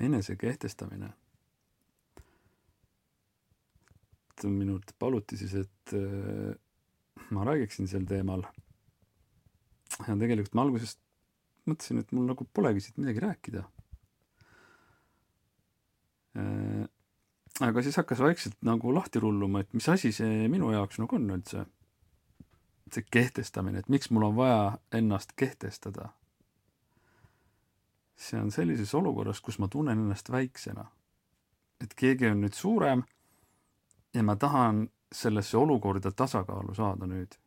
enese kehtestamine. et minult paluti siis, et äh, ma räägiksin sel teemal. ja tegelikult ma alguses mõtlesin, et mul nagu polegi siit midagi rääkida äh, aga siis hakkas vaikselt nagu lahti rulluma, et mis asi see minu jaoks nagu on üldse. see kehtestamine, et miks mul on vaja ennast kehtestada. See on sellises olukorras, kus ma tunnen ennast väiksena. et keegi on nüüd suurem ja ma tahan sellesse olukorda tasakaalu saada nüüd.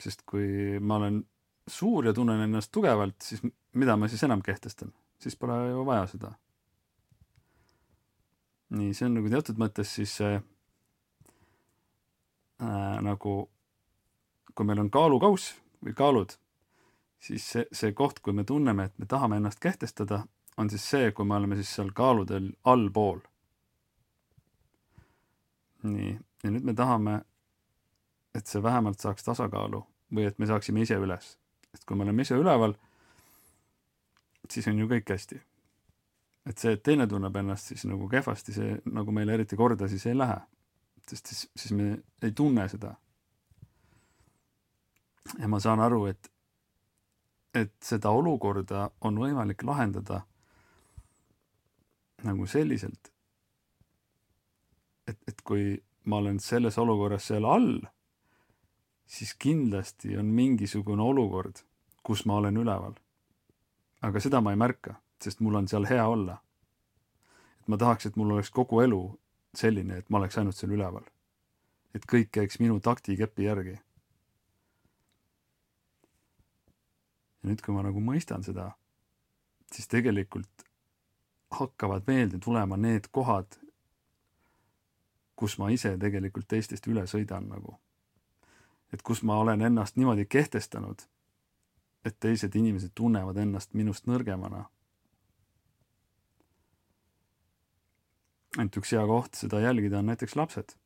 sest kui ma olen suur ja tunnen ennast tugevalt, siis mida ma siis enam kehtestan, siis pole ju vaja seda nii, see on nagu teatud mõttes siis äh, nagu, kui meil on kaalukauss või kaalud, siis see, see koht, kui me tunneme, et me tahame ennast kehtestada, on siis see, kui me oleme siis seal kaaludel allpool. nii, ja nüüd me tahame, et see vähemalt saaks tasakaalu või et me saaksime ise üles. et kui me oleme ise üleval, siis on ju kõik hästi et see, et teine tunneb ennast siis nagu kehvasti, see nagu meile eriti korda siis ei lähe. sest siis, siis me ei tunne seda. ja ma saan aru, et, et seda olukorda on võimalik lahendada nagu selliselt, et, et kui ma olen selles olukorras seal all, siis kindlasti on mingisugune olukord, kus ma olen üleval. aga seda ma ei märka sest mul on seal hea olla. et ma tahaks, et mul oleks kogu elu selline, et ma oleks ainult seal üleval. et kõik käiks minu taktikepi järgi. Ja nüüd, kui ma nagu mõistan seda, siis tegelikult hakkavad meelde tulema need kohad, kus ma ise tegelikult teistest üle sõidan nagu. et kus ma olen ennast niimoodi kehtestanud, et teised inimesed tunnevad ennast minust nõrgemana et üks hea koht seda jälgida on näiteks lapsed.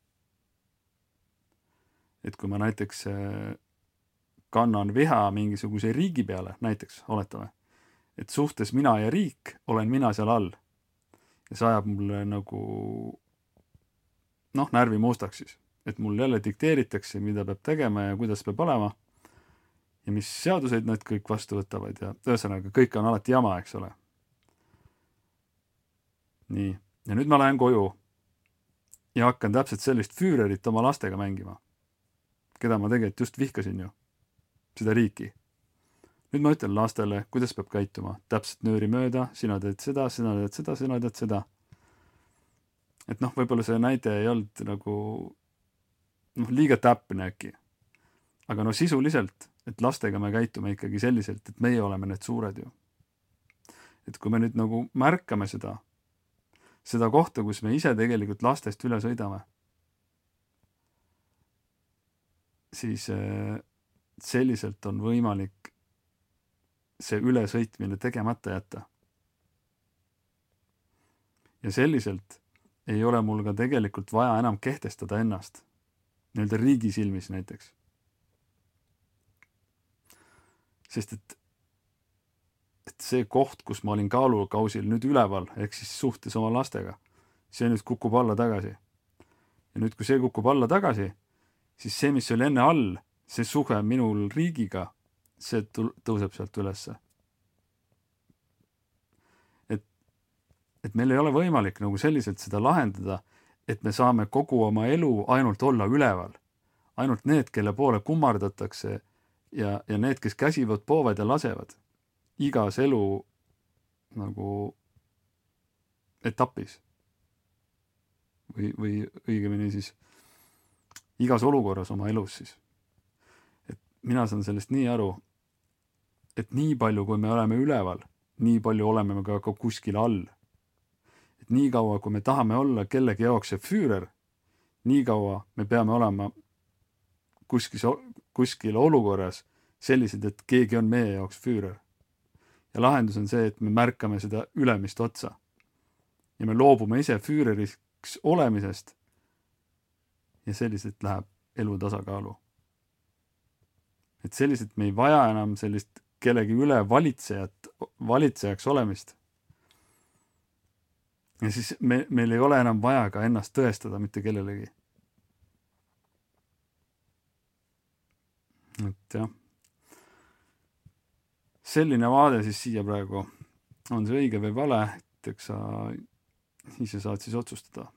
et kui ma näiteks äh, kannan viha mingisuguse riigi peale, näiteks oletame, et suhtes mina ja riik olen mina seal all. Ja see ajab mulle nagu noh, närvi mustaks siis, et mul jälle dikteeritakse, mida peab tegema ja kuidas peab olema ja mis seaduseid nad kõik vastu võtavad ja ühesõnaga, kõik on alati jama, eks ole. nii. Ja nüüd ma lähen koju ja hakkan täpselt sellist Füürerit oma lastega mängima, keda ma tegelikult just vihkasin ju, seda riiki. nüüd ma ütlen lastele, kuidas peab käituma, täpselt nööri mööda, sina teed seda, sina teed seda, sina teed seda. et noh, võib-olla see näide ei olnud nagu noh, liiga täpne äkki. aga no sisuliselt, et lastega me käitume ikkagi selliselt, et meie oleme need suured ju. et kui me nüüd nagu märkame seda seda kohta, kus me ise tegelikult lastest üle sõidame, siis äh, selliselt on võimalik see ülesõitmine tegemata jätta. ja selliselt ei ole mul ka tegelikult vaja enam kehtestada ennast nii-öelda riigi silmis näiteks. sest et et see koht, kus ma olin kaalukausil nüüd üleval, ehk siis suhtes oma lastega, see nüüd kukub alla tagasi. ja nüüd, kui see kukub alla tagasi, siis see, mis oli enne all, see suhe minul riigiga, see tõuseb sealt ülesse. et, et meil ei ole võimalik nagu selliselt seda lahendada, et me saame kogu oma elu ainult olla üleval. ainult need, kelle poole kummardatakse ja, ja need, kes käsivad, poovad ja lasevad igas elu nagu etapis. või, või õigemini siis igas olukorras oma elus siis. Mina saan sellest nii aru, et nii palju, kui me oleme üleval, nii palju oleme me ka, ka kuskil all. et niikaua, kui me tahame olla kellegi jaoks see füürer, niikaua me peame olema kuskil, kuskil olukorras sellised, et keegi on meie jaoks füürer ja lahendus on see, et me märkame seda ülemist otsa. ja me loobume ise füüreriks olemisest. ja selliselt läheb elu tasakaalu. Et selliselt me ei vaja enam sellist kellegi üle valitsejat valitsejaks olemist. ja siis me, meil ei ole enam vaja ka ennast tõestada mitte kellelegi. et jah, selline vaade siis siia praegu, on see õige või vale, et eks sa ise saad siis otsustada